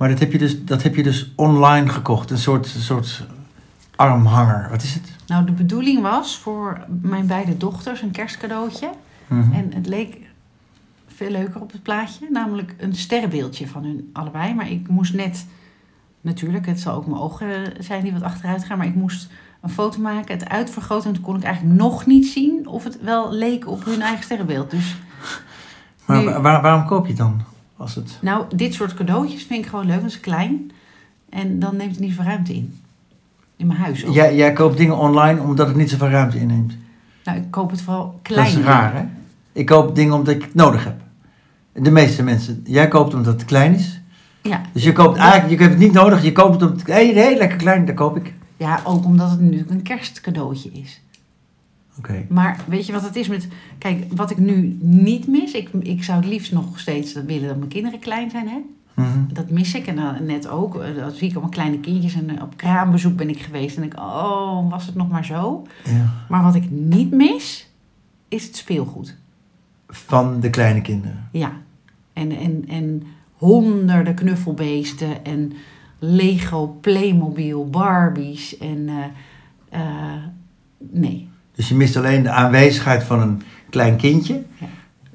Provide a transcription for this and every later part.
Maar dat heb je dus, dat heb je dus online gekocht. Een soort, een soort armhanger. Wat is het? Nou, de bedoeling was voor mijn beide dochters een kerstcadeautje. Mhm. En het leek veel leuker op het plaatje. Namelijk een sterrenbeeldje van hun allebei. Maar ik moest net, natuurlijk, het zal ook mijn ogen zijn die wat achteruit gaan. Maar ik moest een foto maken, het uitvergroten. En toen kon ik eigenlijk nog niet zien of het wel leek op hun eigen sterrenbeeld. Dus Maar nu- wa- waar- waarom koop je het dan? Het... nou, dit soort cadeautjes vind ik gewoon leuk. Dat is klein. En dan neemt het niet zoveel ruimte in. In mijn huis ook. jij, jij koopt dingen online omdat het niet zoveel ruimte inneemt. Nou, ik koop het vooral klein. Dat is raar, hè? Ik koop dingen omdat ik het nodig heb. De meeste mensen. Jij koopt omdat het klein is. Ja. Dus je koopt eigenlijk, je hebt het niet nodig. Je koopt het omdat het hey, hey, lekker klein, dat koop ik. ja, ook omdat het natuurlijk een kerstcadeautje is. Maar weet je wat het is met... Kijk, wat ik nu niet mis... Ik, ik zou het liefst nog steeds willen dat mijn kinderen klein zijn, hè? Mhm. Dat mis ik. En dan net ook. eh, Dan zie ik allemaal kleine kindjes. En eh, op kraambezoek ben ik geweest. En ik, oh, was het nog maar zo. Ja. Maar wat ik niet mis, is het speelgoed. Van de kleine kinderen. Ja. En, en, en honderden knuffelbeesten. En Lego, Playmobil, Barbies. En eh, nee. Dus je mist alleen de aanwezigheid van een klein kindje. Ja.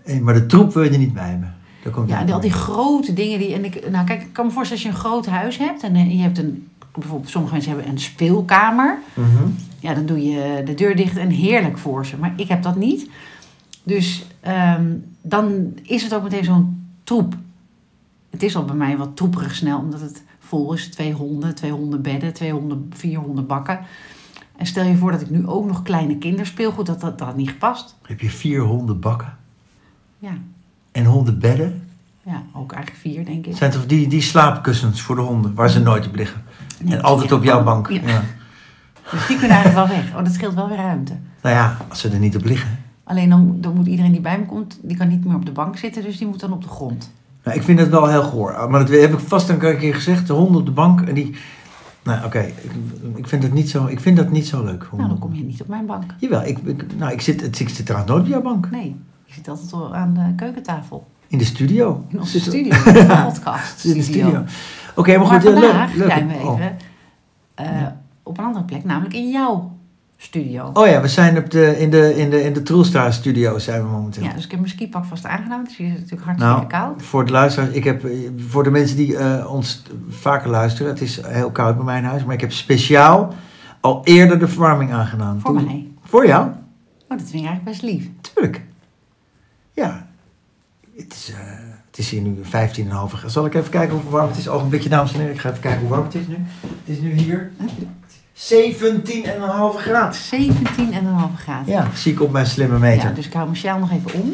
Eh, Maar de troep wil je er niet bij hebben. Daar komt Ja, en al die grote dingen die. En ik, nou, kijk, ik kan me voorstellen als je een groot huis hebt en eh, je hebt een. Bijvoorbeeld, sommige mensen hebben een speelkamer. Mhm. Ja, dan doe je de deur dicht en heerlijk voor ze. Maar ik heb dat niet. Dus ehm, dan is het ook meteen zo'n troep. Het is al bij mij wat troeperig snel, omdat het vol is. Twee honden, twee honden bedden, twee honden, vier honden bakken. En stel je voor dat ik nu ook nog kleine kinderspeelgoed, dat dat, dat had niet gepast. Heb je vier honden bakken Ja, en honden bedden. ja ook eigenlijk vier, denk ik. Zijn toch die, die slaapkussens voor de honden, waar ze nooit op liggen. Nee, en altijd op jouw bank. ja. Ja. Dus die kunnen eigenlijk wel weg. Oh, dat scheelt wel weer ruimte. Nou ja, als ze er niet op liggen. Alleen dan, dan moet iedereen die bij me komt, die kan niet meer op de bank zitten, dus die moet dan op de grond. Nou, ik vind het wel heel goor. Maar dat heb ik vast een keer gezegd. De honden op de bank. En die... Nou, oké. Ik, ik, vind dat niet zo, ik vind dat niet zo leuk. Nou, honden. dan kom je niet op mijn bank. Jawel, ik, ik, nou, ik, zit, ik zit trouwens nooit op jouw bank. Nee, je zit altijd aan de keukentafel. In de studio. In onze studio, de podcast In de studio. Oké, maar Maar goed. vandaag leuk, leuk. zijn we Oh. even eh, op een andere plek, namelijk in jouw studio. Oh ja, we zijn op de, in de, in de, in de Troelstra studio zijn we momenteel. Ja, dus ik heb mijn skipak vast aangenomen, dus hier is het natuurlijk hartstikke Nou, koud. voor de luisteraars, ik heb, eh, voor de mensen die eh, ons vaker luisteren, het is heel koud bij mijn huis, maar ik heb speciaal al eerder de verwarming aangedaan. Voor Toen- mij. Voor jou? Oh, dat vind ik eigenlijk best lief. Tuurlijk. Ja. Het is, eh, het is hier nu 15,5 graden. Zal ik even kijken hoe warm het is? Ogenblikje, dames en heren. Ik ga even kijken hoe warm het is nu. Het is nu hier 17,5 graden. 17,5 graden. Ja, zie ik op mijn slimme meter. Ja, dus ik hou mijn sjaal nog even om.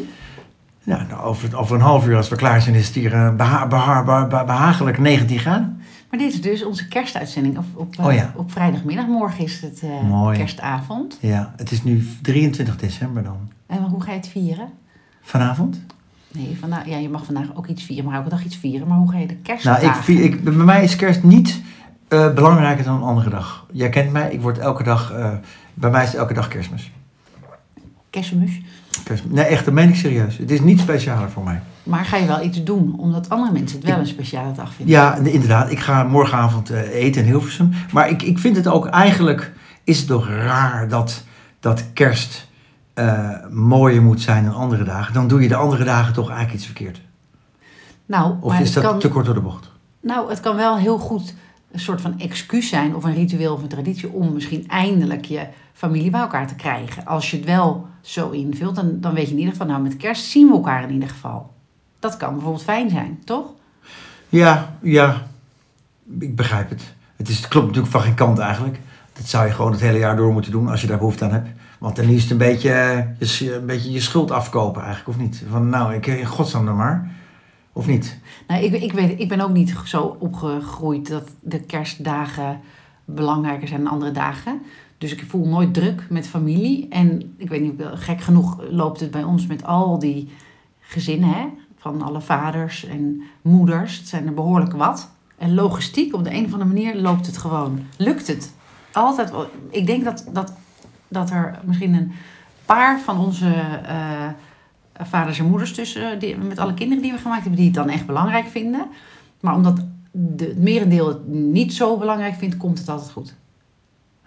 Ja, nou, over, over een half uur als we klaar zijn is het hier eh, beha beha beha- beha- behagelijk 19 graden. Maar dit is dus onze kerstuitzending op, op, eh, Oh ja. op vrijdagmiddag. Morgen is het eh, kerstavond. Ja, het is nu 23 december dan. En hoe ga je het vieren? Vanavond? Nee, vandaag, ja, je mag vandaag ook iets vieren, maar elke dag iets vieren. Maar hoe ga je de Nou, kerstdagen? ik, vier- ik, bij mij is kerst niet eh, belangrijker dan een andere dag. Jij kent mij, ik word elke dag, eh, bij mij is het elke dag kerstmis. Kerstmis. kerstmis. Nee, echt, dat meen ik serieus. Het is niet specialer voor mij. Maar ga je wel iets doen, omdat andere mensen het wel een speciale dag vinden? Ja, de- inderdaad. Ik ga morgenavond eh, eten in Hilversum. Maar ik, ik vind het ook eigenlijk, is het toch raar dat, dat kerst mooier moet zijn dan andere dagen. Dan doe je de andere dagen toch eigenlijk iets verkeerd. Nou, Of maar is dat kan, te kort door de bocht? nou, het kan wel heel goed een soort van excuus zijn, of een ritueel of een traditie, om misschien eindelijk je familie bij elkaar te krijgen. Als je het wel zo invult, dan, dan weet je in ieder geval, nou met kerst zien we elkaar in ieder geval. Dat kan bijvoorbeeld fijn zijn, toch? Ja, ja. Ik begrijp het. Het, is, het klopt natuurlijk van geen kant eigenlijk. Dat zou je gewoon het hele jaar door moeten doen als je daar behoefte aan hebt. Want dan is het een beetje, eh, een beetje je schuld afkopen eigenlijk, of niet? Van nou, ik in godsnaam dan maar. Of niet? Nou, ik, ik, weet, ik ben ook niet zo opgegroeid dat de kerstdagen belangrijker zijn dan andere dagen. Dus ik voel nooit druk met familie. En ik weet niet, gek genoeg loopt het bij ons met al die gezinnen, hè? van alle vaders en moeders. Het zijn er behoorlijk wat. En logistiek, op de een of andere manier loopt het gewoon. Lukt het? Altijd. wel. Ik denk dat, dat, dat er misschien een paar van onze eh, vaders en moeders tussen, die, met alle kinderen die we gemaakt hebben, die het dan echt belangrijk vinden. Maar omdat de, het merendeel het niet zo belangrijk vindt, komt het altijd goed.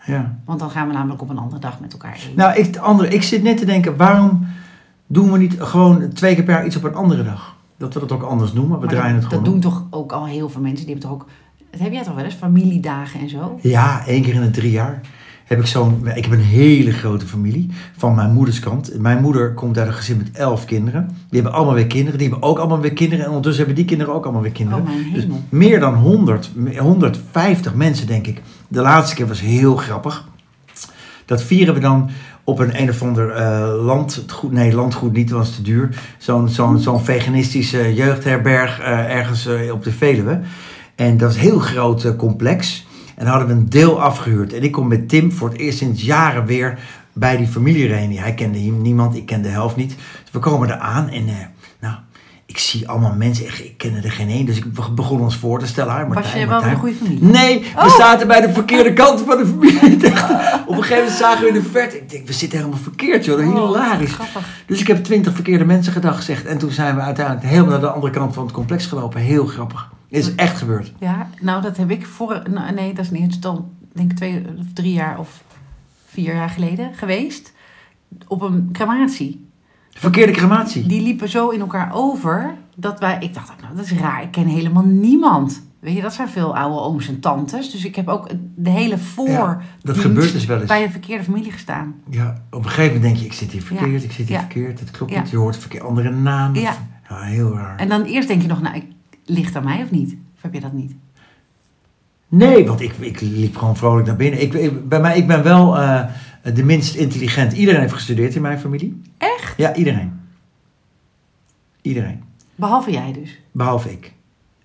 Ja. Want dan gaan we namelijk op een andere dag met elkaar eten. Nou, ik, de andere, ik zit net te denken, waarom doen we niet gewoon twee keer per jaar iets op een andere dag? Dat we dat ook anders noemen, we Maar draaien dat, het gewoon dat doen toch ook al heel veel mensen. Die hebben toch ook... Dat heb jij toch wel eens? Familiedagen en zo? Ja, één keer in de drie jaar heb ik zo'n... Ik heb een hele grote familie van mijn moeders kant. Mijn moeder komt uit een gezin met elf kinderen. Die hebben allemaal weer kinderen. Die hebben ook allemaal weer kinderen. En ondertussen hebben die kinderen ook allemaal weer kinderen. Oh, mijn dus meer dan 100, 150 mensen, denk ik. De laatste keer was heel grappig. Dat vieren we dan op een een of ander eh, landgoed. Nee, landgoed niet, dat was te duur. Zo'n zo'n zo'n veganistische jeugdherberg eh, ergens eh, op de Veluwe. En dat was een heel groot complex. En hadden we een deel afgehuurd. En ik kom met Tim voor het eerst sinds jaren weer bij die familiereunie. Hij kende hier niemand, ik kende de helft niet. Dus we komen er aan en eh, nou, ik zie allemaal mensen. echt, Ik kende er geen één. Dus ik begon ons voor te stellen. Hi, Was Martijn, je wel Martijn. een goede familie? Nee, we Oh. zaten bij de verkeerde kant van de familie. Op een gegeven moment zagen we in de verte. Ik denk, we zitten helemaal verkeerd, joh. Dat is Oh, hilarisch. grappig. Dus ik heb twintig verkeerde mensen gedag gezegd. En toen zijn we uiteindelijk helemaal naar de andere kant van het complex gelopen. Heel grappig. Is echt gebeurd. Ja, nou dat heb ik voor... nou, nee, dat is niet. Het is dan denk ik twee of drie jaar of vier jaar geleden geweest. Op een crematie. Verkeerde crematie. Die liepen zo in elkaar over dat wij... Ik dacht, nou dat is raar. Ik ken helemaal niemand. Weet je, dat zijn veel oude ooms en tantes. Dus ik heb ook de hele voor... Ja, dat gebeurt dus wel eens. Bij een verkeerde familie gestaan. Ja, op een gegeven moment denk je, ik zit hier verkeerd, Ja. ik zit hier Ja. verkeerd. Het klopt niet. Je hoort verkeerd andere namen. Ja. ja, heel raar. En dan eerst denk je nog, nou, ik, ligt aan mij of niet? Of heb je dat niet? Nee, want ik, ik liep gewoon vrolijk naar binnen. Ik, ik- bij mij, ik ben wel eh, de minst intelligent. Iedereen heeft gestudeerd in mijn familie. Echt? Ja, iedereen. Iedereen. Behalve jij dus. Behalve ik.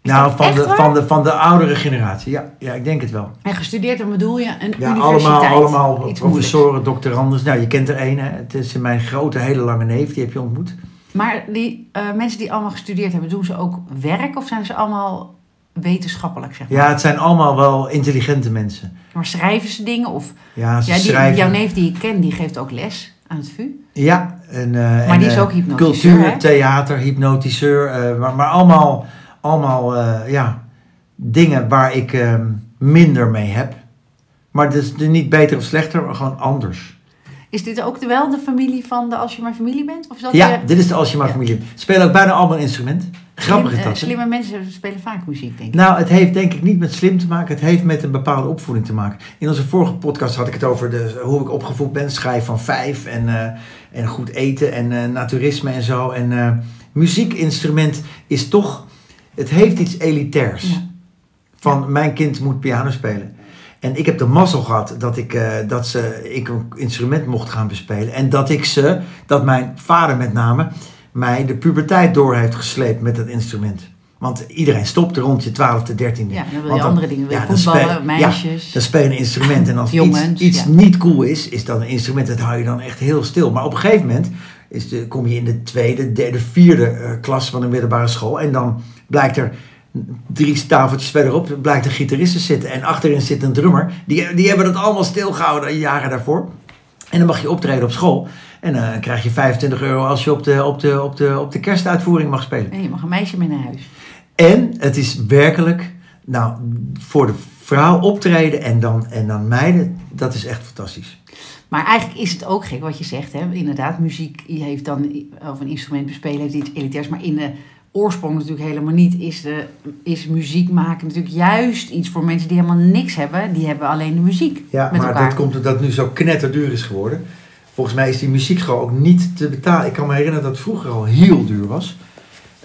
Is Nou, van de, waar? van, de, van de oudere generatie. Ja, ja, ik denk het wel. En gestudeerd, dan bedoel je een Ja, allemaal, allemaal Iets professoren, doctoranders. Nou, je kent er een. Hè? Het is mijn grote, hele lange neef. Die heb je ontmoet. Maar die eh, mensen die allemaal gestudeerd hebben, doen ze ook werk of zijn ze allemaal wetenschappelijk, zeg maar? Ja, het zijn allemaal wel intelligente mensen. Maar schrijven ze dingen? Of Ja, ze ja, die, schrijven. jouw neef die ik ken, die geeft ook les aan het VU. Ja, en, eh, Maar en, die is eh, ook hypnotiseur, Cultuur, hè? theater, hypnotiseur. maar, maar allemaal, allemaal ja, dingen waar ik ehm, minder mee heb. Maar het is niet beter of slechter, maar gewoon anders. Is dit ook wel de familie van de Als je maar familie bent? Of is dat Ja, dit is de Als je maar Ja. familie. hebt. Spelen ook bijna allemaal een instrument. Grappig slim- eh? Slimme mensen spelen vaak muziek, denk ik. Nou, het heeft denk ik niet met slim te maken. Het heeft met een bepaalde opvoeding te maken. In onze vorige podcast had ik het over de, hoe ik opgevoed ben. Schrijf van vijf en, eh, en goed eten en eh, naturisme en zo. En muziekinstrument is toch... Het heeft iets elitairs. Ja. Van mijn kind moet piano spelen. En ik heb de mazzel gehad dat ik, eh, dat ze, ik een instrument mocht gaan bespelen. En dat ik ze, dat mijn vader met name, mij de puberteit door heeft gesleept met dat instrument. Want iedereen stopte rond je 12e, 13e. Ja, dan wil je Want andere dingen. Wil je ja, dan voetballen, speel- meisjes. Ja, dan speel je een instrument. En als Jongens, iets, iets ja. niet cool is, is dat een instrument, dat hou je dan echt heel stil. Maar op een gegeven moment is de, kom je in de tweede, derde, vierde eh, klas van de middelbare school. En dan blijkt er drie tafeltjes verderop, blijkt een gitarist te zitten. En achterin zit een drummer. Die, die hebben dat allemaal stilgehouden jaren daarvoor. En dan mag je optreden op school. En dan krijg je 25 euro als je op de, op de, op de, op de kerstuitvoering mag spelen. En je mag een meisje mee naar huis. En het is werkelijk, nou, voor de vrouw optreden en dan, en dan meiden, dat is echt fantastisch. Maar eigenlijk is het ook gek wat je zegt. Hè? Inderdaad, muziek heeft dan, of een instrument bespelen heeft iets elitairs. Maar in de oorsprong natuurlijk helemaal niet. Is, de, is muziek maken natuurlijk juist iets voor mensen die helemaal niks hebben. Die hebben alleen de muziek Ja, met maar elkaar. dat komt omdat het nu zo knetterduur is geworden. Volgens mij is die muziek gewoon ook niet te betalen. Ik kan me herinneren dat het vroeger al heel duur was.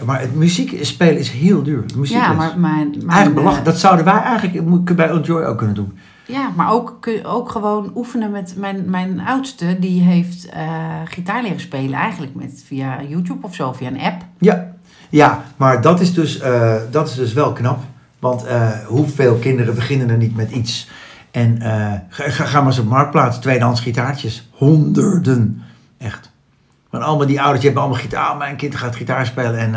Maar het muziek spelen is heel duur. Muziek ja, maar, maar, maar Eigenlijk belachelijk. Dat zouden wij eigenlijk bij Enjoy ook kunnen doen. Ja, maar ook, ook gewoon oefenen met mijn, mijn oudste. Die heeft eh, gitaar leren spelen eigenlijk met, via YouTube of zo, via een app. Ja, ja maar dat is, dus, eh, dat is dus wel knap. Want eh, hoeveel kinderen beginnen er niet met iets? En eh, ga, ga, maar eens op Marktplaats, tweedehands gitaartjes. Honderden. Echt. Maar allemaal die ouders, die hebben allemaal gitaar. Ah, mijn kind gaat gitaar spelen. En,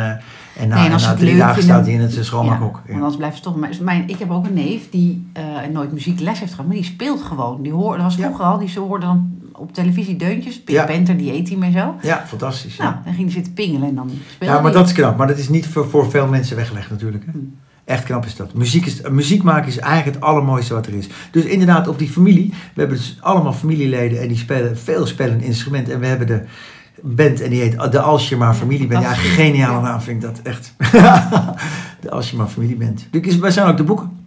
en na, Nee, en na drie dagen vinden- staat hij in het schoonmaakhok. Ja, Ja. want blijft het toch... Mijn, mijn, ik heb ook een neef die nooit muziekles heeft gehad, maar die speelt gewoon. Die hoorde, dat was Ja. vroeger al, die ze hoorde dan op televisie deuntjes. Ja. Panther, die A-team en zo. ja, fantastisch. Nou, Ja, dan ging hij zitten pingelen en dan speelde ja maar hij. dat is knap. Maar dat is niet voor, voor veel mensen weggelegd natuurlijk. Hè. Hm. Echt knap is dat. Muziek, is, muziek maken is eigenlijk het allermooiste wat er is. Dus inderdaad, op die familie. We hebben dus allemaal familieleden en die spelen, veel spelen een instrument. En we hebben de band en die heet de Alsjema Familieband. Ja, fantastisch. geniale Ja. naam vind ik dat echt. de Alsjema Familieband. Dus wij zijn ook de boeken.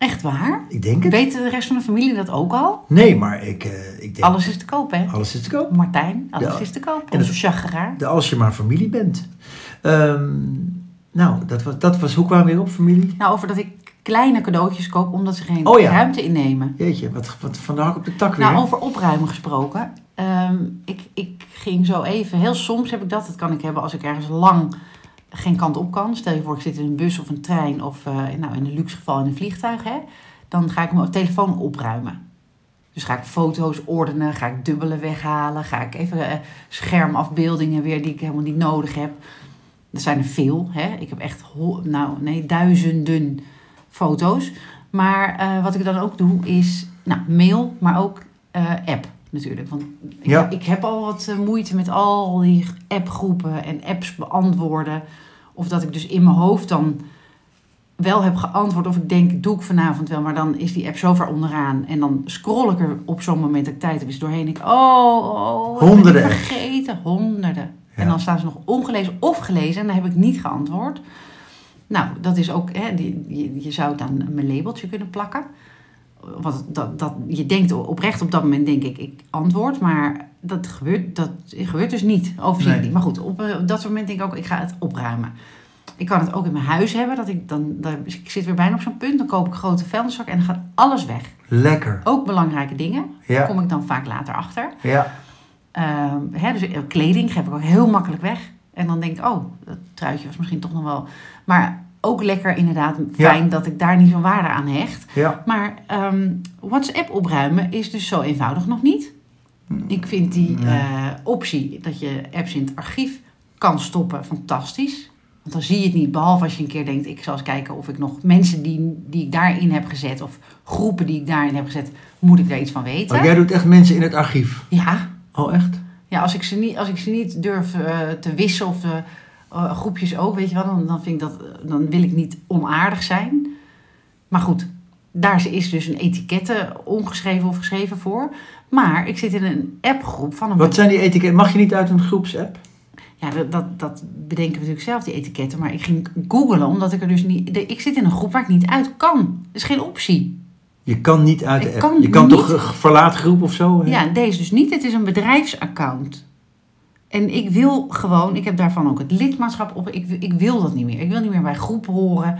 Echt waar? Ik denk het. Weet de rest van de familie dat ook al? Nee, maar ik, eh, ik denk... Alles is te koop, hè? alles is te koop. Martijn, alles is te koop. En Onze het- chageraar. De Alsjema Familieband. Ehm nou, dat was, dat was... Hoe kwamen we weer op, familie? Nou, over dat ik kleine cadeautjes koop omdat ze geen Oh ja. ruimte innemen. Jeetje, wat, wat van de hak op de tak weer. Nou, over opruimen gesproken. Ehm, ik, ik ging zo even, heel soms heb ik dat. Dat kan ik hebben als ik ergens lang geen kant op kan. Stel je voor, ik zit in een bus of een trein of eh, nou, in een luxe geval in een vliegtuig. Hè, dan ga ik mijn telefoon opruimen. Dus ga ik foto's ordenen, ga ik dubbele weghalen, ga ik even eh, schermafbeeldingen weer die ik helemaal niet nodig heb. Er zijn er veel. Hè? Ik heb echt nou, nee, duizenden foto's. Maar eh, wat ik dan ook doe is nou, mail, maar ook app natuurlijk. Want ik, Ja. ik heb al wat eh, moeite met al die appgroepen en apps beantwoorden. Of dat ik dus in mijn hoofd dan wel heb geantwoord. Of ik denk, doe ik vanavond wel. Maar dan is die app zo ver onderaan. En dan scroll ik er op zo'n moment dat ik tijd heb is doorheen. Ik, oh, oh, ik Honderden vergeten. Honderden. Ja. En dan staan ze nog ongelezen of gelezen. En dan heb ik niet geantwoord. Nou, dat is ook, hè, die, je, je zou het aan mijn labeltje kunnen plakken. Want dat, dat, je denkt oprecht op dat moment, denk ik, ik antwoord. Maar dat gebeurt, dat gebeurt dus niet. Overzichtelijk Nee. Maar goed, op, eh, op dat moment denk ik ook, ik ga het opruimen. Ik kan het ook in mijn huis hebben. Dat ik, dan, dan, ik zit weer bijna op zo'n punt. Dan koop ik grote vuilniszak en dan gaat alles weg. Lekker. Ook belangrijke dingen. Daar kom ik dan vaak later achter. ja. Ehm, hè, dus eh, kleding geef ik ook heel makkelijk weg. En dan denk ik, oh, dat truitje was misschien toch nog wel... Maar ook lekker inderdaad fijn dat ik daar niet zo'n waarde aan hecht. ja. Maar ehm, WhatsApp opruimen is dus zo eenvoudig nog niet. Ik vind die Nee. eh, optie dat je apps in het archief kan stoppen fantastisch. Want dan zie je het niet, behalve als je een keer denkt... ik zal eens kijken of ik nog mensen die, die ik daarin heb gezet... of groepen die ik daarin heb gezet, moet ik daar iets van weten. Oh, jij doet echt mensen in het archief. Ja, Oh, echt? ja, als ik ze niet, als ik ze niet durf eh, te wissen of eh, eh, groepjes ook, weet je wel, dan, dan, vind ik dat, dan wil ik niet onaardig zijn. Maar goed, daar is dus een etikette ongeschreven of geschreven voor. Maar ik zit in een appgroep van een. Wat zijn die etiketten? Mag je niet uit een groepsapp? Ja, dat, dat, dat bedenken we natuurlijk zelf, die etiketten. Maar ik ging googlen, omdat ik er dus niet. de- ik zit in een groep waar ik niet uit kan. Dat is geen optie. Je kan niet uit de Ik app. kan je kan niet. toch een verlaatgroep of zo? hè? Ja, deze dus niet. Het is een bedrijfsaccount. En ik wil gewoon, ik heb daarvan ook het lidmaatschap op. Ik, ik wil dat niet meer. Ik wil niet meer bij groepen horen.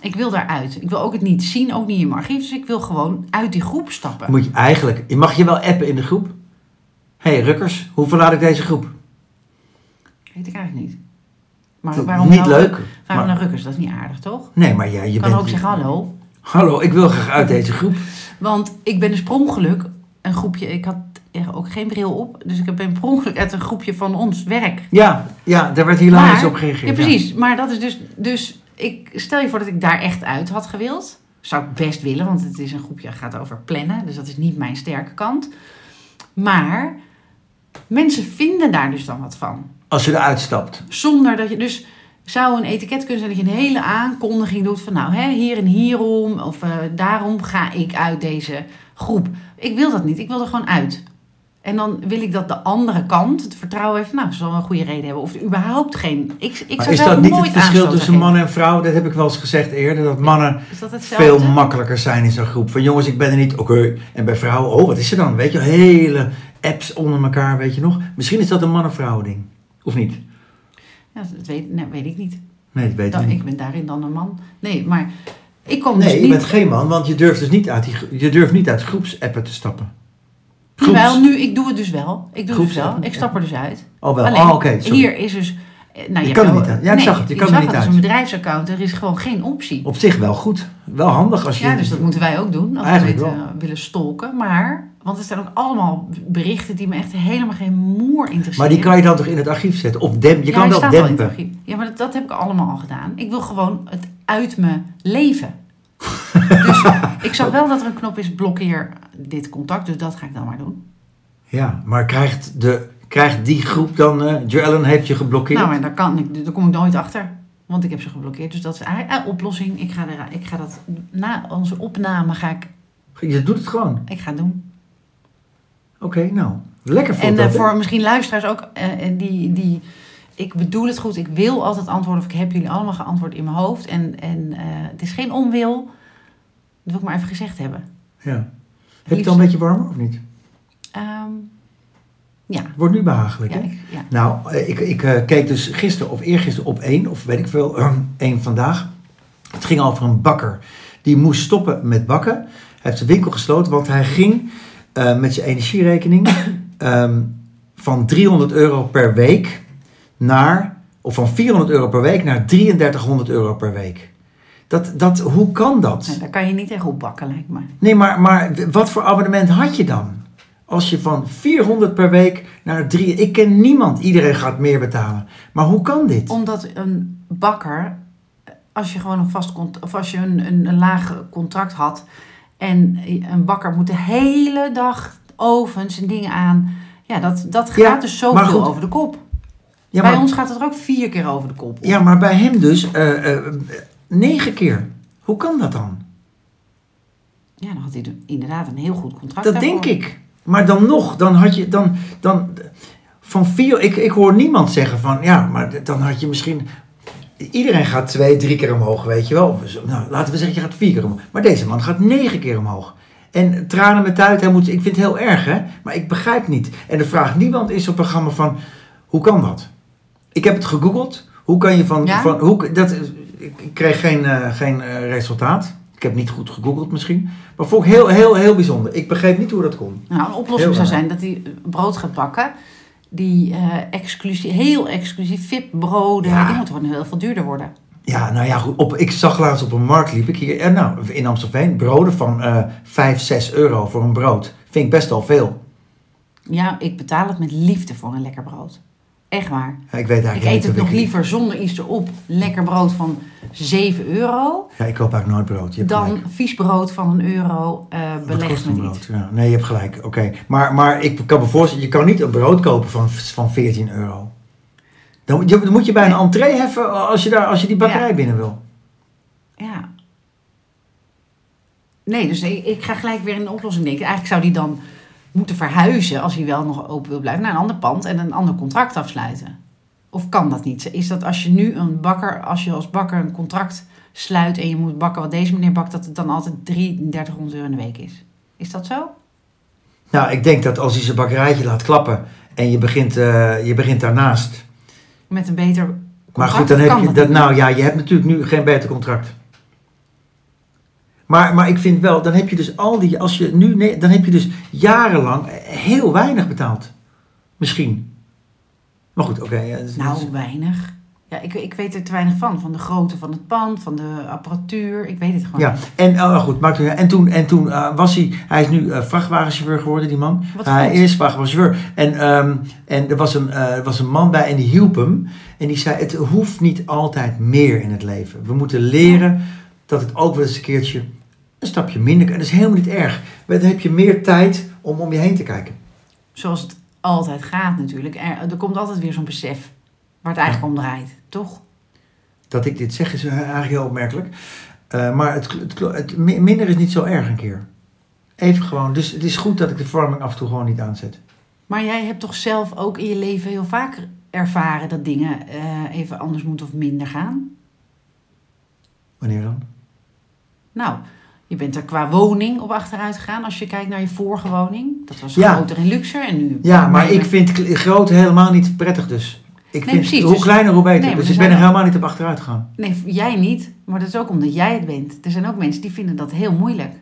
Ik wil daaruit. Ik wil ook het niet zien, ook niet in mijn archief. Dus ik wil gewoon uit die groep stappen. Moet je eigenlijk... je Mag je wel appen in de groep? Hé, hey, Rukkers, hoe verlaat ik deze groep? Weet ik eigenlijk niet. Maar waarom niet nou, leuk. Waarom maar- nou rukkers? Dat is niet aardig, toch? Nee, maar ja, je Je kan bent... ook zeggen hallo. Hallo, ik wil graag uit deze groep. Want ik ben dus per ongeluk een groepje... Ik had ook geen bril op. Dus ik ben per ongeluk uit een groepje van ons werk Ja, ja, daar werd hilarisch op gereageerd. Ja, precies. Maar dat is dus, dus ik stel je voor dat ik daar echt uit had gewild. Zou ik best willen, want het is een groepje dat gaat over plannen. Dus dat is niet mijn sterke kant. Maar mensen vinden daar dus dan wat van. Als je eruit stapt. Zonder dat je dus zou een etiket kunnen zijn dat je een hele aankondiging doet van nou hè, hier en hierom of eh, daarom ga ik uit deze groep. Ik wil dat niet. Ik wil er gewoon uit. En dan wil ik dat de andere kant het vertrouwen heeft. Nou, ze zal wel een goede reden hebben. Of er überhaupt geen. Ik, ik Maar zou is dat niet het verschil tussen man en vrouw? Dat heb ik wel eens gezegd eerder. Dat mannen dat veel makkelijker zijn in zo'n groep. Van jongens, ik ben er niet. Oké. En bij vrouwen, oh, wat is er dan? Weet je, hele apps onder elkaar, weet je nog. Misschien is dat een man-en-vrouw ding. Of niet? Ja, dat weet, nee, weet ik niet. Nee, dat weten Dan, we niet. ik ben daarin dan een man. Nee, maar ik kom Nee, dus je niet... bent geen man, want je durft dus niet uit, die, je durft niet uit groepsappen te stappen. Jawel, nu, ik doe het dus wel. Ik doe het dus wel. Ik stap er dus uit. Oh wel, Alleen, oh, oké. hier is dus... eh, Nou, Je hebt kan wel- niet uit. Ja, ik zag het. Je kan niet het. Het uit. is een bedrijfsaccount. Er is gewoon geen optie. Op zich wel goed. Wel handig als je... Ja, dus dat moeten wij ook doen. Als we dit, eh, willen stalken. Maar, want er staan ook allemaal berichten die me echt helemaal geen moer interesseren. Maar die kan je dan toch in het archief zetten? Of demp, je Ja, kan het dempen. Ja, maar dat, dat heb ik allemaal al gedaan. Ik wil gewoon het uit mijn leven. Dus ik zag wel dat er een knop is, blokkeer dit contact. Dus dat ga ik dan maar doen. Ja, maar krijgt, de, krijgt die groep dan... eh Joellen heeft je geblokkeerd? Nou, maar daar, kan ik, daar kom ik nooit achter. Want ik heb ze geblokkeerd. Dus dat is eigenlijk een oplossing. Ik ga, er, ik ga dat na onze opname ga ik, Je doet het gewoon. ik ga doen. Oké, nou. Lekker En voorbeeld. eh, voor misschien luisteraars ook, eh, en die, die, ik bedoel het goed, ik wil altijd antwoorden, of ik heb jullie allemaal geantwoord in mijn hoofd. En, en eh, het is geen onwil, wil ik maar even gezegd hebben. Ja. Heb je het al een beetje warmer of niet? Ehm, ja, Wordt nu behagelijk, ja, hè? ik, ja. Nou, eh, ik, ik eh, keek dus gisteren of eergisteren op één, of weet ik veel, één vandaag. Het ging over een bakker. Die moest stoppen met bakken. Hij heeft zijn winkel gesloten, want hij ging eh, met zijn energierekening ehm, van 300 euro per week naar, of van 400 euro per week naar 3300 euro per week. Dat, dat, hoe kan dat? Nee, daar kan je niet tegen opbakken, lijkt me. Nee, maar, maar wat voor abonnement had je dan? Als je van 400 per week naar 3... Ik ken niemand. Iedereen gaat meer betalen. Maar hoe kan dit? Omdat een bakker, als je gewoon een vast of als je een, een, een laag contract had en een bakker moet de hele dag ovens en dingen aan. Ja, dat, dat gaat Ja, dus zoveel over de kop. Ja, Bij maar, ons gaat het er ook vier keer over de kop. ja, maar bij hem dus eh, eh, negen keer. Hoe kan dat dan? Ja, dan had hij de- inderdaad een heel goed contract. Dat daarvoor. denk ik. Maar dan nog, dan had je... Dan, dan, van vier, ik, ik hoor niemand zeggen van... Ja, maar dan had je misschien... Iedereen gaat twee, drie keer omhoog, weet je wel. Nou, laten we zeggen, je gaat vier keer omhoog. Maar deze man gaat negen keer omhoog. En tranen met uit, hij moet, ik vind het heel erg, hè. Maar ik begrijp niet. En er vraagt niemand in zo'n programma van... Hoe kan dat? Ik heb het gegoogeld. Hoe kan je van... Ja? van hoe, dat, ik, kreeg geen, eh, geen eh, resultaat. Ik heb niet goed gegoogeld misschien. Maar vond ik heel, heel, heel bijzonder. Ik begreep niet hoe dat kon. Nou, een oplossing Heel zou raar. zijn dat hij brood gaat bakken. Die eh, exclusief, heel exclusief VIP-broden, Ja. die moeten gewoon heel veel duurder worden. Ja, nou ja, goed. Op, ik zag laatst op een markt, liep ik hier, eh, nou, in Amstelveen, broden van eh 5, 6 euro voor een brood. Vind ik best wel veel. Ja, ik betaal het met liefde voor een lekker brood. Echt waar. Ja, ik weet eigenlijk Ik eet niet het nog liever zonder iets erop. Lekker brood van 7 euro. Ja, ik koop eigenlijk nooit brood. Je hebt Dan gelijk. vies brood van een euro. eh Wat beleg kost me een niet. brood? Ja, nee, je hebt gelijk. Oké. Maar, maar ik kan me voorstellen, je kan niet een brood kopen van, van 14 euro. Dan, moet je- dan moet je bij een entree heffen als je, daar, als je die bakkerij Ja. binnen wil. Ja. Nee, dus ik, ik ga gelijk weer in een oplossing denken. Eigenlijk zou die dan moeten verhuizen, als hij wel nog open wil blijven, naar een ander pand en een ander contract afsluiten. Of kan dat niet? Is dat als je nu een bakker, als je als bakker een contract sluit en je moet bakken wat deze meneer bakt, dat het dan altijd 3300 euro in de week is? Is dat zo? Nou, ik denk dat als hij zijn bakkerijtje laat klappen en je begint, eh, je begint daarnaast. Met een beter contract? Maar goed, dan heb je dat? Nou ja, je hebt natuurlijk nu geen beter contract. Maar, maar ik vind wel, dan heb je dus al die, als je nu, nee, dan heb je dus jarenlang heel weinig betaald. Misschien. Maar goed, oké. ja, dat is- Nou, weinig. Ja, ik, ik weet er te weinig van. Van de grootte van het pand, van de apparatuur. Ik weet het gewoon ja, niet. en oh, goed, maakt. En toen, en toen eh, was hij, hij is nu eh, vrachtwagenchauffeur geworden, die man. Wat hij goed. is vrachtwagenchauffeur. En, ehm, en er was, een, eh, was een man bij en die hielp hem. En die zei, het hoeft niet altijd meer in het leven. We moeten leren dat het ook wel eens een keertje een stapje minder kan. Dat is helemaal niet erg. Dan heb je meer tijd om om je heen te kijken. Zoals het altijd gaat natuurlijk. Er, er komt altijd weer zo'n besef waar het eigenlijk om draait. Toch? Dat ik dit zeg is eigenlijk heel opmerkelijk. Eh, maar het, het, het, mi- minder is niet zo erg een keer. Even gewoon. Dus het is goed dat ik de verwarming af en toe gewoon niet aanzet. Maar jij hebt toch zelf ook in je leven heel vaak ervaren dat dingen eh, even anders moeten of minder gaan? Wanneer dan? Nou, je bent er qua woning op achteruit gegaan als je kijkt naar je vorige woning. Dat was Ja. groter en luxer en nu... Ja, maar ik vind groot helemaal niet prettig dus. Ik Nee, vind precies, hoe dus- kleiner hoe beter. Nee, dus ik ben er helemaal niet op achteruit gegaan. Nee, jij niet. Maar dat is ook omdat jij het bent. Er zijn ook mensen die vinden dat heel moeilijk.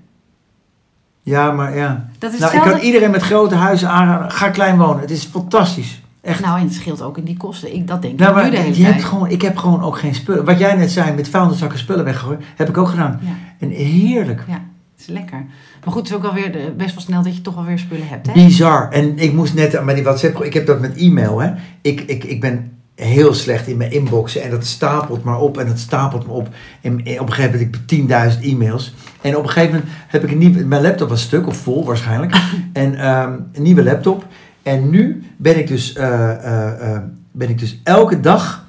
Ja, maar ja. Dat is Nou, ik hetzelfde... kan iedereen met grote huizen aanraden. Ga klein wonen. Het is fantastisch. Echt. Nou, en het scheelt ook in die kosten. Ik, dat denk Nou, ik maar nu de hele je tijd. hebt gewoon, ik heb gewoon ook geen spullen. Wat jij net zei, met vuilniszakken spullen weggooien, heb ik ook gedaan. Ja, En heerlijk. ja, het is lekker. Maar goed, het is ook alweer best wel snel dat je toch wel weer spullen hebt, hè? Bizar. En ik moest net met die WhatsApp, ik heb dat met e-mail. Hè. Ik, ik, ik ben heel slecht in mijn inboxen en dat stapelt maar op en dat stapelt me op. En op een gegeven moment heb ik 10.000 e-mails. En op een gegeven moment heb ik een nieuwe, mijn laptop was stuk of vol waarschijnlijk. en ehm, een nieuwe laptop. En nu ben ik dus, eh, eh, eh, ben ik dus elke dag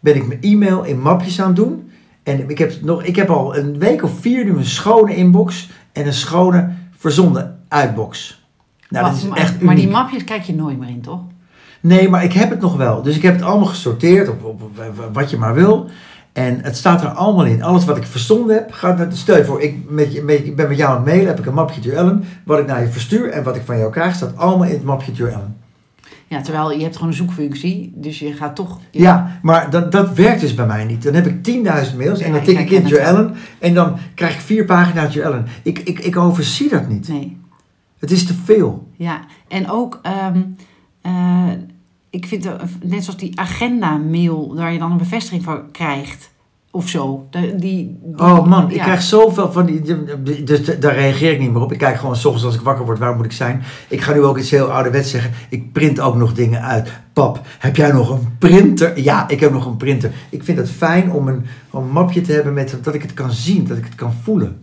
ben ik mijn e-mail in mapjes aan het doen. En ik heb, nog, ik heb al een week of vier nu een schone inbox en een schone verzonden uitbox. Nou, Wat- dat is maar, echt maar die mapjes kijk je nooit meer in, toch? Nee, maar ik heb het nog wel. Dus ik heb het allemaal gesorteerd op, op, op wat je maar wil. En het staat er allemaal in. Alles wat ik verzonden heb, gaat naar... Stel je voor, ik, met, je- met, ik ben met jou aan het mailen, heb ik een mapje to Ellen. Wat ik naar je verstuur en wat ik van jou krijg, staat allemaal in het mapje to Ellen. Ja, terwijl je hebt gewoon een zoekfunctie, dus je gaat toch... Ja, maar dat, dat werkt dus bij mij niet. Dan heb ik 10.000 mails en dan ik tik ik in. Joellen en dan krijg ik vier pagina's Joellen. Ik, ik, ik overzie dat niet. Nee. Het is te veel. Ja, en ook, ehm, eh, ik vind, het, net zoals die agenda-mail, waar je dan een bevestiging van krijgt, of zo. Die, die- Oh man, ik krijg zoveel van die. Dus daar reageer ik niet meer op. Ik kijk gewoon s ochtends als ik wakker word, waar moet ik zijn? Ik ga nu ook iets heel ouderwets zeggen. Ik print ook nog dingen uit. Pap, heb jij nog een printer? Ja, ik heb nog een printer. Ik vind het fijn om een, om een mapje te hebben met dat ik het kan zien, dat ik het kan voelen.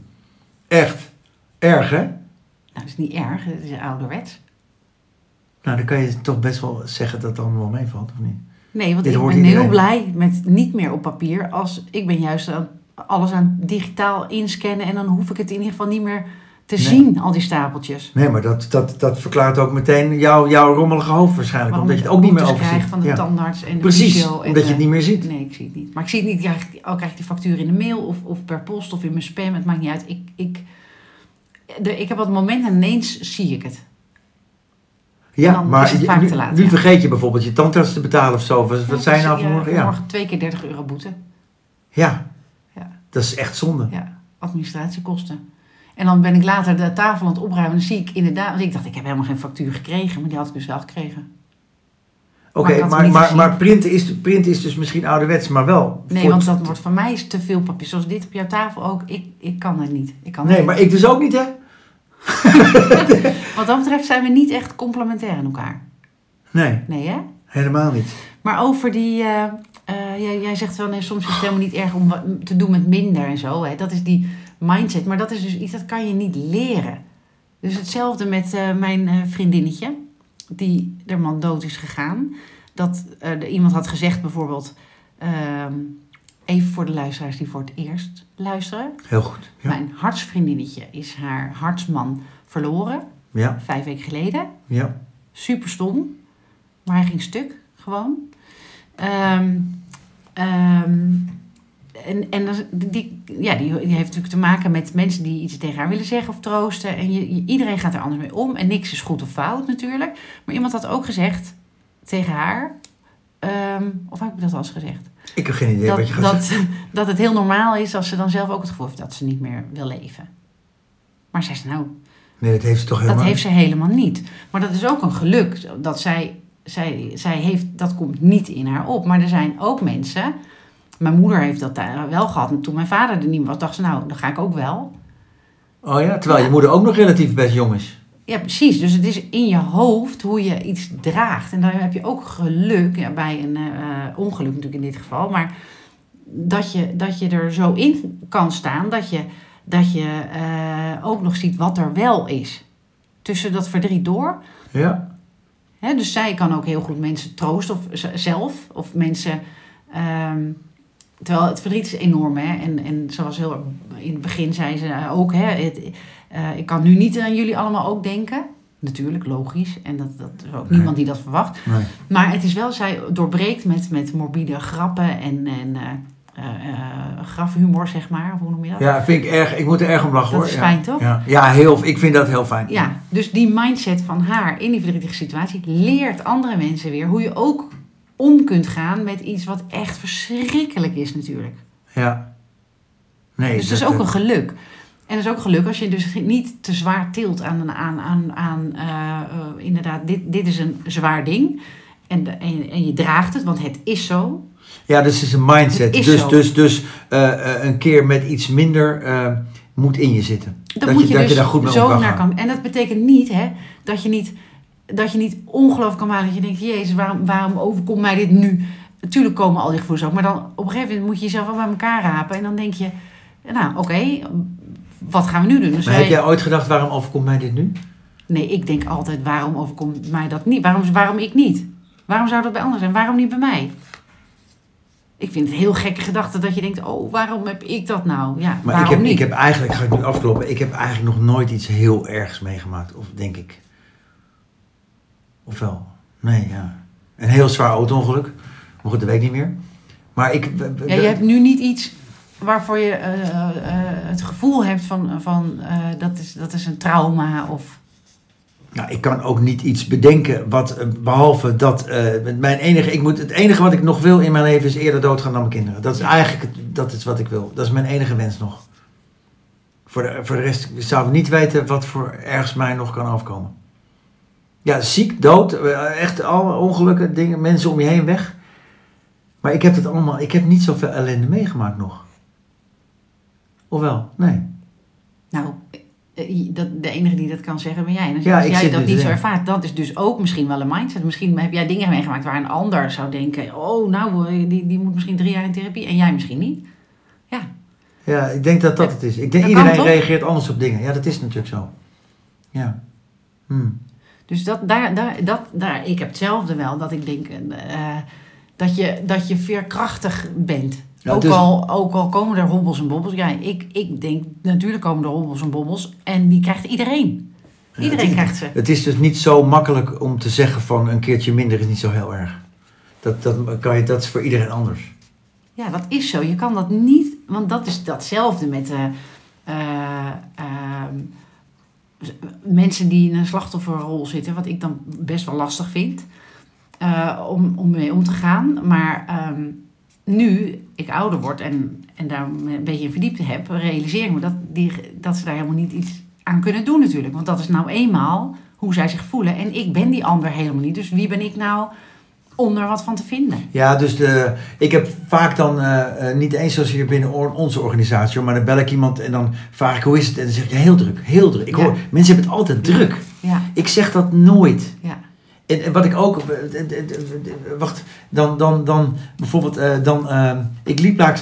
Echt. Erg hè? Nou, dat is niet erg, het is ouderwets. Nou, dan kan je toch best wel zeggen dat het allemaal meevalt, of niet? Nee, want Dit ik ben heel blij met niet meer op papier. Als, ik ben juist aan, alles aan digitaal inscannen en dan hoef ik het in ieder geval niet meer te Nee. zien, al die stapeltjes. Nee, maar dat, dat, dat verklaart ook meteen jouw, jouw rommelige hoofd waarschijnlijk. Waarom omdat je het ook niet meer overziet. van de Ja. tandarts en de Precies, en omdat je het niet meer ziet. Nee, ik zie het niet. Maar ik zie het niet. Krijg al krijg ik die factuur in de mail of, of per post of in mijn spam. Het maakt niet uit. Ik, ik, de, ik heb het moment en ineens zie ik het. Ja, dan maar is het je- vaak nu, te laat, nu ja. vergeet je bijvoorbeeld je tandarts te betalen of zo. Wat, wat zijn nou Ja, vanmorgen? Ja. vanmorgen twee keer 30 euro boete. ja, Ja. dat is echt zonde. Ja, administratiekosten. En dan ben ik later de tafel aan het opruimen. En dan zie ik inderdaad... Want ik dacht, ik heb helemaal geen factuur gekregen. Maar die had ik dus wel gekregen. Oké, Maar maar, maar, printen, is, printen is dus misschien ouderwets, maar wel. Nee, want dat wordt van mij is te veel papier. Zoals dit op jouw tafel ook. Ik, ik kan het niet. Ik kan Nee, maar ik dus ook niet, hè? Wat dat betreft zijn we niet echt complementair in elkaar. Nee, Nee, hè? helemaal niet. Maar over die. eh, eh, jij, jij zegt wel, nee, soms is het helemaal niet erg om wat te doen met minder en zo. Hè? Dat is die mindset. Maar dat is dus iets dat kan je niet leren. Dus hetzelfde met eh, mijn vriendinnetje, die er man dood is gegaan. Dat er iemand had gezegd bijvoorbeeld. ehm, even voor de luisteraars die voor het eerst luisteren. Heel goed. Ja, Mijn hartsvriendinnetje is haar hartsman verloren, ja, vijf weken geleden ja. super stom. Maar hij ging stuk, gewoon. Ehm, ehm, en en die, ja, die, die heeft natuurlijk te maken met mensen die iets tegen haar willen zeggen of troosten. En je, je- iedereen gaat er anders mee om. En niks is goed of fout natuurlijk. Maar iemand had ook gezegd tegen haar... ehm, of heb ik dat al eens gezegd? Ik heb geen idee dat, wat je gaat dat, zeggen. dat het heel normaal is als ze dan zelf ook het gevoel heeft dat ze niet meer wil leven. Maar zij zei, nou, Nee, dat heeft ze toch helemaal dat heeft ze helemaal niet. Maar dat is ook een geluk. Dat zij, zij, zij heeft, dat komt niet in haar op. Maar er zijn ook mensen. Mijn moeder heeft dat wel gehad. En toen mijn vader er niet meer was, dacht ze, nou, dan ga ik ook wel. Oh ja, terwijl je moeder ook nog relatief best jong is. Ja, precies. Dus het is in je hoofd hoe je iets draagt. En dan heb je ook geluk, ja, bij een eh, ongeluk natuurlijk in dit geval. Maar dat je, dat je er zo in kan staan dat je, dat je eh, ook nog ziet wat er wel is. Tussen dat verdriet door. Ja, Hè, dus zij kan ook heel goed mensen troosten, of zelf, of mensen. ehm, terwijl het verdriet is enorm, hè. En, en zoals heel in het begin zei ze ook, hè. Het, eh, ik kan nu niet aan jullie allemaal ook denken. Natuurlijk, logisch. En dat, dat is ook Nee. niemand die dat verwacht. nee. Maar het is wel, zij doorbreekt met, met morbide grappen en, en eh, eh, grafhumor, zeg maar. Of Hoe noem je dat? Ja, vind ik erg. Ik moet er erg om lachen Dat hoor. is ja. fijn, toch? Ja, ja heel, ik vind dat heel fijn. Ja, dus die mindset van haar in die verdrietige situatie leert andere mensen weer hoe je ook om kunt gaan met iets wat echt verschrikkelijk is natuurlijk. Ja. Nee, dus dat is ook een geluk. En dat is ook geluk als je dus niet te zwaar tilt aan, aan, aan, aan eh, eh, inderdaad, dit, dit is een zwaar ding. En, en, je- en je draagt het, want het is zo. Ja, dus het is een mindset. Dus dus, dus eh, eh, een keer met iets minder moet in je zitten. Dat moet je- dat je dus daar goed mee zo kan naar kan. En dat betekent niet hè, dat je niet, dat je niet ongelooflijk kan maken. Dat je denkt, jezus, waarom, waarom overkomt mij dit nu? Natuurlijk komen al die gevoelens ook. Maar dan op een gegeven moment moet je jezelf wel bij elkaar rapen. En dan denk je, nou oké, wat gaan we nu doen? Dus Maar wij- heb jij ooit gedacht, waarom overkomt mij dit nu? Nee, ik denk altijd, waarom overkomt mij dat niet? Waarom, waarom ik niet? Waarom zou dat bij anderen zijn? Waarom niet bij mij? Ik vind het heel gekke gedachte dat je denkt, oh, waarom heb ik dat nou? Ja, Maar ik heb, niet? ik heb eigenlijk, ga ik nu afkloppen, ik heb eigenlijk nog nooit iets heel ergs meegemaakt. Of denk ik. Of wel? Nee, ja. Een heel zwaar auto-ongeluk. Maar goed, dat weet ik niet meer. Maar ik... Ja, je hebt nu niet iets waarvoor je eh, eh, het gevoel hebt van, van eh, dat, is, dat is een trauma of... Nou, ik kan ook niet iets bedenken wat, eh, behalve dat, mijn enige, ik moet, het enige wat ik nog wil in mijn leven is eerder doodgaan dan mijn kinderen. Dat is eigenlijk, het, dat is wat ik wil. Dat is mijn enige wens nog. Voor de, voor de rest zou ik niet weten wat voor ergens mij nog kan overkomen. Ja, ziek, dood, eh, echt alle ongelukken, dingen, mensen om je heen weg. Maar ik heb het allemaal, ik heb niet zoveel ellende meegemaakt nog. Ofwel? Nee. Nou, eh, dat, de enige die dat kan zeggen ben jij. En als, Ja, als ik jij dat dus niet zo ervaart, dat is dus ook misschien wel een mindset. Misschien heb jij dingen meegemaakt waar een ander zou denken... oh, nou, eh, die, die moet misschien drie jaar in therapie en jij misschien niet. Ja, Ja, ik denk dat dat het is. Ik denk Dat iedereen reageert anders op dingen. Ja, dat is natuurlijk zo. Ja. Hm. Dus dat, daar, daar, dat, daar, ik heb hetzelfde wel. Dat ik denk eh, dat, je, dat je veerkrachtig bent. Ja, ook, dus- al, ook al komen er hobbels en bobbels. Ja, ik, ik denk, natuurlijk komen er hobbels en bobbels. En die krijgt iedereen. Ja, Iedereen krijgt ze. Het is dus niet zo makkelijk om te zeggen van een keertje minder is niet zo heel erg. Dat, dat, kan je, dat is voor iedereen anders. Ja, dat is zo. Je kan dat niet, want dat is datzelfde met eh, eh, ehm, mensen die in een slachtofferrol zitten, wat ik dan best wel lastig vind eh, om, om mee om te gaan. Maar ehm, nu ik ouder word en, en daar een beetje in verdiept heb, realiseer ik me dat, die, dat ze daar helemaal niet iets aan kunnen doen natuurlijk. Want dat is nou eenmaal hoe zij zich voelen. En ik ben die ander helemaal niet. Dus wie ben ik nou om er wat van te vinden? Ja, dus de, ik heb vaak dan, eh, eh, niet eens zoals hier binnen onze organisatie, maar dan bel ik iemand en dan vraag ik hoe is het? En dan zeg ik heel druk, heel druk. Ik Ja. hoor, mensen hebben het altijd druk. Ja, Ik zeg dat nooit. ja. En, en wat ik ook, eh, wacht, dan, dan, dan bijvoorbeeld, dan, eh, ik liep langs,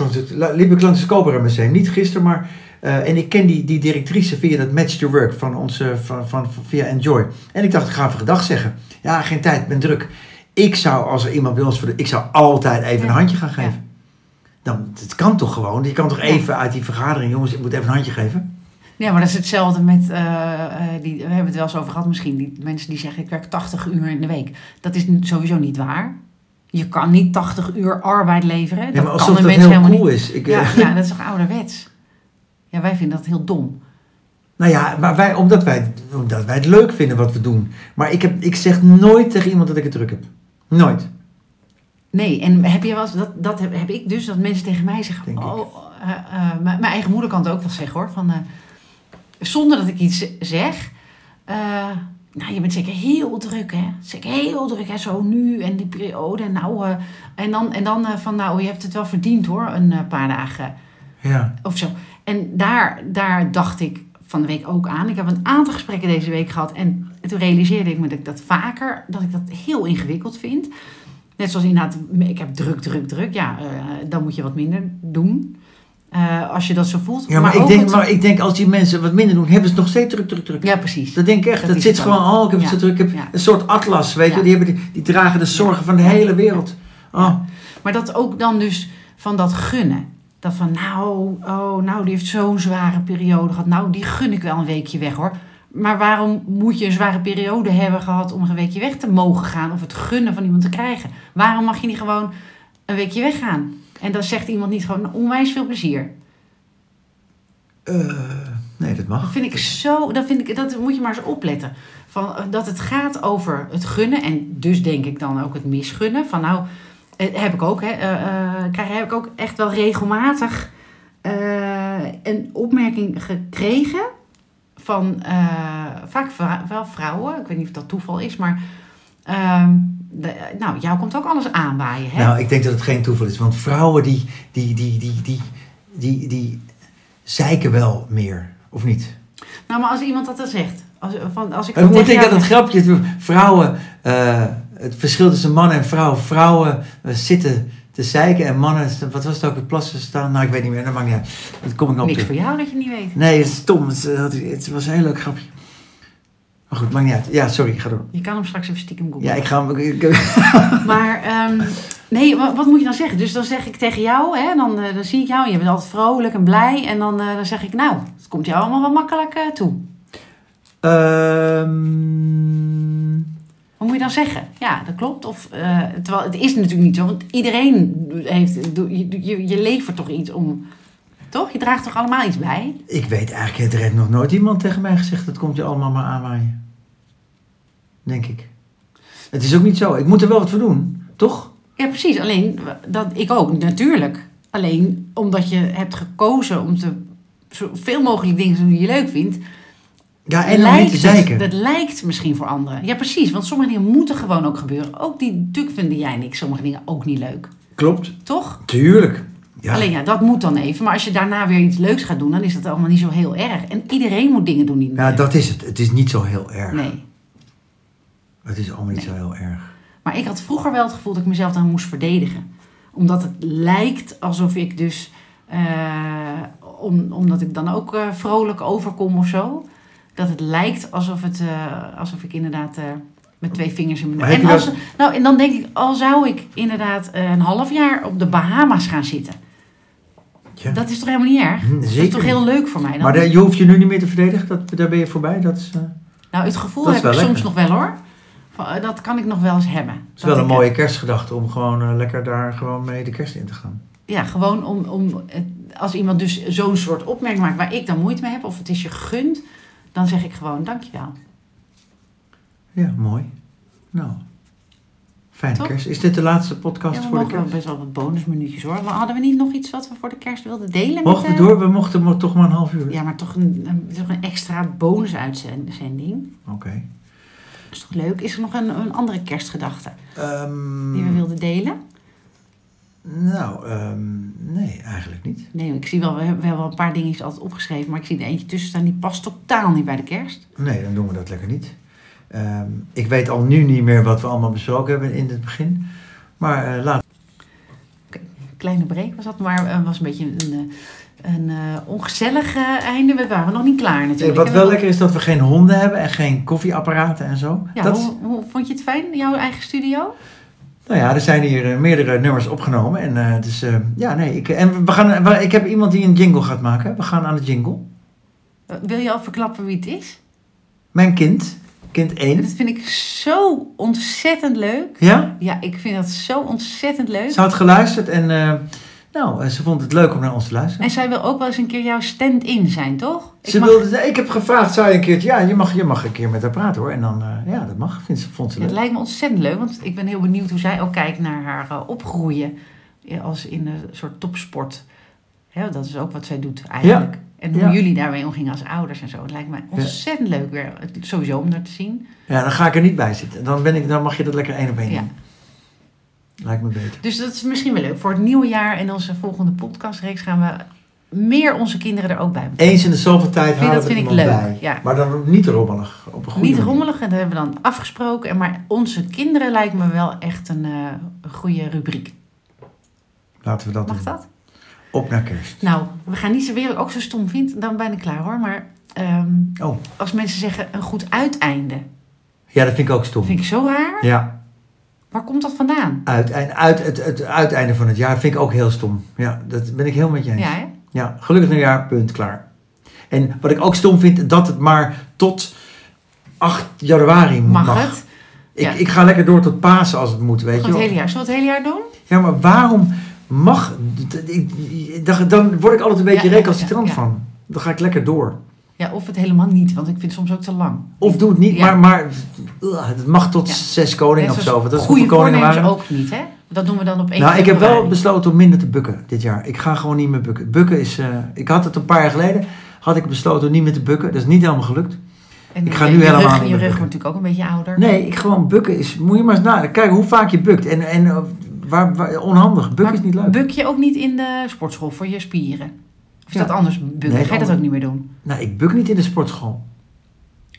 liep ik langs het Cobra Museum, niet gisteren, maar, en ik ken die, die directrice via dat Match to Work van onze, van, van, van- via Enjoy. En ik dacht, ik ga even gedag zeggen. Ja, geen tijd, ik ben druk. Ik zou, als er iemand bij ons voor de, ik zou altijd even Ja. een handje gaan geven. Dan, het kan toch gewoon, je kan toch Ja. even uit die vergadering, jongens, ik moet even een handje geven. Ja, maar dat is hetzelfde met, eh, eh, die, we hebben het wel eens over gehad misschien, die mensen die zeggen ik werk 80 uur in de week. Dat is sowieso niet waar. Je kan niet 80 uur arbeid leveren. Ja, Dat maar kan alsof dat heel helemaal cool niet. is. Ik, Ja, eh, ja, dat is toch ouderwets? Ja, wij vinden dat heel dom. Nou ja, maar wij, omdat, wij, omdat wij het leuk vinden wat we doen. Maar ik, heb, ik zeg nooit tegen iemand dat ik het druk heb. Nooit. Nee, en heb je wel dat, dat heb, heb ik dus, dat mensen tegen mij zeggen, Denk oh, eh, eh, mijn mijn eigen moeder kan het ook wel zeggen hoor, van, eh, zonder dat ik iets zeg, nou je bent zeker heel druk hè, zeker heel druk hè, zo nu en die periode, en nou, en dan, en dan van nou je hebt het wel verdiend hoor, een paar dagen Ja. of zo. En daar, daar dacht ik van de week ook aan. Ik heb een aantal gesprekken deze week gehad. En toen realiseerde ik me dat ik dat vaker, dat ik dat heel ingewikkeld vind. Net zoals inderdaad, ik heb druk, druk, druk. Ja, eh, dan moet je wat minder doen. Eh, als je dat zo voelt. Ja, maar, ik, ook denk, maar ik denk als die mensen wat minder doen, hebben ze nog steeds druk, druk, druk. Ja, precies. Dat denk ik echt. Dat zit gewoon, oh, ik heb het Ja. zo druk. Ik heb Ja. een soort atlas, weet Ja. je. Die, hebben die, die dragen de zorgen van de hele wereld. Oh. Maar dat ook dan dus van dat gunnen. Dat van, nou, oh, nou, die heeft zo'n zware periode gehad. Nou, die gun ik wel een weekje weg hoor. Maar waarom moet je een zware periode hebben gehad om een weekje weg te mogen gaan? Of het gunnen van iemand te krijgen? Waarom mag je niet gewoon een weekje weggaan? En dan zegt iemand niet gewoon onwijs veel plezier. Eh, nee, dat Dat mag. vind ik zo, dat, vind ik, dat moet je maar eens opletten. Van, dat het gaat over het gunnen en dus denk ik dan ook het misgunnen. Van nou, heb ik ook, hè, eh, eh, krijg, heb ik ook echt wel regelmatig eh, een opmerking gekregen van eh, vaak wel vrouwen. Ik weet niet of dat toeval is, maar ehm, de- nou, jou komt ook alles aanwaaien. Hè? Nou, ik denk dat het geen toeval is. Want vrouwen die, die, die, die, die, die, die zeiken wel meer. Of niet? Nou, maar als iemand dat dan zegt. Als, van, als ik En denk ik dat het grapje, vrouwen, eh, het verschil tussen man en vrouw. Vrouwen eh, zitten te zeiken en mannen, wat was het ook, het plassen staan. Nou, ik weet niet meer, dat maakt niet uit. Dat kom ik nog Niks voor jou dat je niet weet. Nee, het is stom. Het, het was een heel leuk grapje. Maar goed, maakt niet uit. Ja, sorry, ga door. Je kan hem straks even stiekem googlen. Ja, ik ga hem... ik- Maar, ehm, Nee, wa- wat moet je dan zeggen? Dus dan zeg ik tegen jou, hè, dan, eh, dan zie ik jou en je bent altijd vrolijk en blij. En dan, eh, dan zeg ik, nou, het komt jou allemaal wel makkelijk eh, toe. Ehm, Wat moet je dan zeggen? Ja, dat klopt. Of, eh, terwijl het is natuurlijk niet zo, want iedereen heeft, je, je levert toch iets om, toch? Je draagt toch allemaal iets bij? ik weet eigenlijk, er heeft nog nooit iemand tegen mij gezegd, dat komt je allemaal maar aanwaaien. Denk ik. Het is ook niet zo. Ik moet er wel wat voor doen, toch? Ja, precies. Alleen, dat, ik ook, natuurlijk. Alleen, omdat je hebt gekozen om te, zoveel mogelijk dingen te doen die je leuk vindt, Ja, en niet te het, dat lijkt misschien voor anderen. Ja, precies. Want sommige dingen moeten gewoon ook gebeuren. Ook die, natuurlijk vinden jij en ik sommige dingen ook niet leuk. Klopt, Toch? tuurlijk. Ja. Alleen ja, dat moet dan even. Maar als je daarna weer iets leuks gaat doen, dan is dat allemaal niet zo heel erg. En iedereen moet dingen doen die niet ja, leuk dat is het. Het is niet zo heel erg. Nee. Het is allemaal niet Nee. zo heel erg. Maar ik had vroeger wel het gevoel dat ik mezelf dan moest verdedigen. Omdat het lijkt alsof ik dus... eh, om, omdat ik dan ook eh, vrolijk overkom of zo. Dat het lijkt alsof, het, eh, alsof ik inderdaad eh, met twee vingers in mijn En, nou, en dan denk ik, al zou ik inderdaad eh, een half jaar op de Bahama's gaan zitten. Ja. Dat is toch helemaal niet erg? Hm, Dat is Zeker. toch heel leuk voor mij dan? Maar je hoeft je nu niet meer te verdedigen, dat, daar ben je voorbij. Dat is, Nou, het gevoel heb ik soms nog wel hoor. Dat kan ik nog wel eens hebben. het is wel een mooie kerstgedachte om gewoon lekker daar gewoon mee de kerst in te gaan. Ja, gewoon om, om als iemand dus zo'n soort opmerking maakt waar ik dan moeite mee heb, of het is je gegund, dan zeg ik gewoon dankjewel. Ja, mooi. Nou, fijne kerst. Is dit de laatste podcast Ja, we voor de mogen wel kerst? best wel wat bonusminuutjes hoor. Maar hadden we niet nog iets wat we voor de kerst wilden delen? Mochten we met, door? We mochten mo- toch maar een half uur. Ja, maar toch een, een, toch een extra bonusuitzending. Oké. Dat is toch leuk? Is er nog een, een andere kerstgedachte Ehm, die we wilden delen? nou, ehm, nee, eigenlijk niet. Nee, ik zie wel, we hebben, we hebben wel een paar dingetjes altijd opgeschreven, maar ik zie er eentje tussen staan die past totaal niet bij de kerst. Nee, dan doen we dat lekker niet. Ehm, ik weet al nu niet meer wat we allemaal besproken hebben in het begin. Maar eh, laat. kleine break was dat, maar het was een beetje een, een eh, ongezellig einde. We waren nog niet klaar Nee, natuurlijk. wat wel we- lekker is dat we geen honden hebben en geen koffieapparaten en zo. Ja, dat, hoe, hoe vond je het fijn, jouw eigen studio? Nou ja, er zijn hier eh, meerdere nummers opgenomen. En eh, dus, eh, ja, nee. Ik, en we gaan, we- ik heb iemand die een jingle gaat maken. We gaan aan de jingle. Wil je al verklappen wie het is? Mijn kind, kind 1. Dat vind ik zo ontzettend leuk. Ja, Ja, ik vind dat zo ontzettend leuk. ze had geluisterd en nou, eh, ze vond het leuk om naar ons te luisteren. En zij wil ook wel eens een keer jouw stand-in zijn, toch? Ze mag- wilde, ik heb gevraagd, zou je een keertje, ja, je mag, je mag een keer met haar praten hoor. En dan, eh, ja, dat mag, vindt ze, vond ze Het leuk. lijkt me ontzettend leuk, want ik ben heel benieuwd hoe zij ook kijkt naar haar eh, opgroeien als in een soort topsport. Hè, dat is ook wat zij doet eigenlijk. En hoe Ja. jullie daarmee omgingen als ouders en zo. Het lijkt me ontzettend leuk weer, het- sowieso om daar te zien. Ja, dan ga ik er niet bij zitten. Dan, ben ik, dan mag je dat lekker één op één Ja. doen. Lijkt me beter. Dus dat is misschien wel leuk. Voor het nieuwe jaar en onze volgende podcastreeks gaan we meer onze kinderen er ook bij betrekken. Eens in de zoveel tijd halen dat we er vind ik leuk, bij. ja. Maar dan niet rommelig. Op een goede Niet manier. rommelig, en dat hebben we dan afgesproken. En Maar onze kinderen lijkt me wel echt een, eh, een goede rubriek. Laten we dat Mag doen. dat? Op naar kerst. Nou, we gaan niet zo weer ook zo stom vindt, dan ben ik klaar hoor. Maar ehm, Oh, als mensen zeggen een goed uiteinde, ja, dat vind ik ook stom. vind ik zo raar. Ja, Waar komt dat vandaan? uiteinde, uit, het, het uiteinde van het jaar vind ik ook heel stom. Ja, dat ben ik heel met je eens. Ja, hè? Ja, gelukkig nieuwjaar, punt, klaar. En wat ik ook stom vind, dat het maar tot 8 januari Mag, mag. het? Ik, Ja. ik ga lekker door tot Pasen als het moet, weet je het wel. hele jaar. Zullen we het hele jaar doen? Ja, maar waarom mag... ik- Dan, word ik altijd een beetje Ja, recalcitrant ja. van. Dan ga ik lekker door. Ja, of het helemaal niet, want ik vind het soms ook te lang. Of doe het niet, Ja. maar, maar ugh, het mag tot Ja. zes koningen of zo. Dat is goede koningen waren. ook niet, hè? Dat doen we dan op 1 Nou, ik heb wel besloten om minder te bukken dit jaar. Ik ga gewoon niet meer bukken. Bukken is... eh, ik had het een paar jaar geleden, had ik besloten om niet meer te bukken. Dat is niet helemaal gelukt. En ik ga je- nu helemaal rug, Je rug wordt natuurlijk ook een beetje ouder. Nee, ik gewoon bukken is... Moet je maar eens nadenken. Kijken hoe vaak je bukt. En, en eh, waar, waar- onhandig. Bukken Maar is niet leuk. Buk je ook niet in de sportschool voor je spieren? Of is dat anders bukken? Nee, Ga je dat ook niet meer doen? Nou, ik buk niet in de sportschool.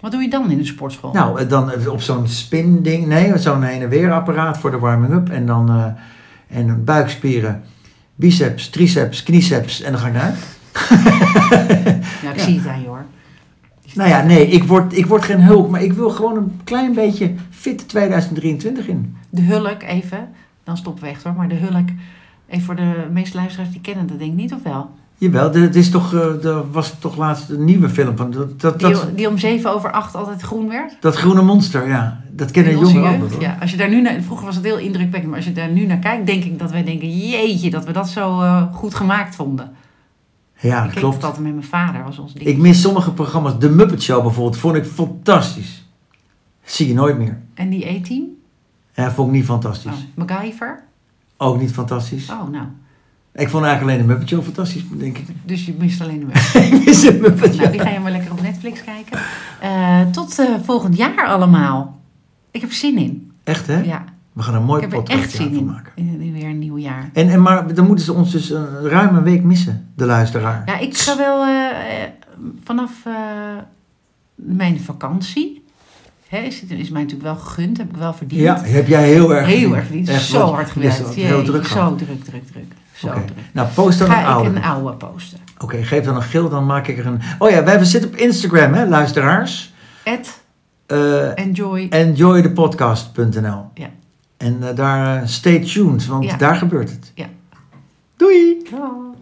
Wat doe je dan in de sportschool? Nou, eh, dan eh, op zo'n spin-ding. Nee, zo'n heen en weer apparaat voor de warming-up. En dan eh, en buikspieren, biceps, triceps, kniceps. En dan ga ik naar. Ja, ik Ja. zie het aan je hoor. Nou ja, nee, ik word, ik word geen hulk. Maar ik wil gewoon een klein beetje fit 2023 in. De hulk even. dan stoppen we echt hoor. Maar de Hulk, even voor de meeste luisteraars die kennen dat denk ik niet of wel. Jawel, dit is toch, eh, er was toch laatst een nieuwe film van. Dat, dat, Die, dat, die om zeven over acht altijd groen werd. dat groene monster, ja. Dat kennen jongeren ook jeugd. wel. hoor. Ja, als je daar nu naar, vroeger was het heel indrukwekkend, maar als je daar nu naar kijkt, denk ik dat wij denken, jeetje, dat we dat zo eh, goed gemaakt vonden. Ja, ik dat keek klopt. dat altijd met mijn vader, was ons ding. Ik mis sommige programma's. De Muppet Show bijvoorbeeld, vond ik fantastisch. Zie je nooit meer. En die E-team? Ja, vond ik niet fantastisch. Oh, MacGyver? Ook niet fantastisch. Oh, nou. Ik vond eigenlijk alleen de Muppet Show fantastisch, denk ik. Dus je mist alleen de Muppet. ik mis de Muppet Show. nou, die ga je maar lekker op Netflix kijken. Eh, tot eh, volgend jaar allemaal. Ik heb zin in. Echt, hè? Ja, We gaan een mooi ik heb podcast echt zin van in. maken. in. weer een nieuw jaar. En, en maar dan moeten ze ons dus een ruim een week missen, de luisteraar. Ja, ik ga wel eh, vanaf mijn vakantie. Hè, is, het, is mij natuurlijk wel gegund, heb ik wel verdiend. Ja, heb jij heel erg Heel verdiend. erg verdiend. Echt, Zo hard gewerkt. Heel druk. Zo druk, druk, druk. Zo. Nou, post dan een Ga ik oude. een oude posten. Oké, geef dan een geel, dan maak ik er een... Oh ja, we hebben zitten op Instagram, hè, luisteraars. At Eh enjoy. enjoythepodcast.nl Ja. En eh, daar, eh, stay tuned, want Ja. daar gebeurt het. Ja. Doei! Ciao.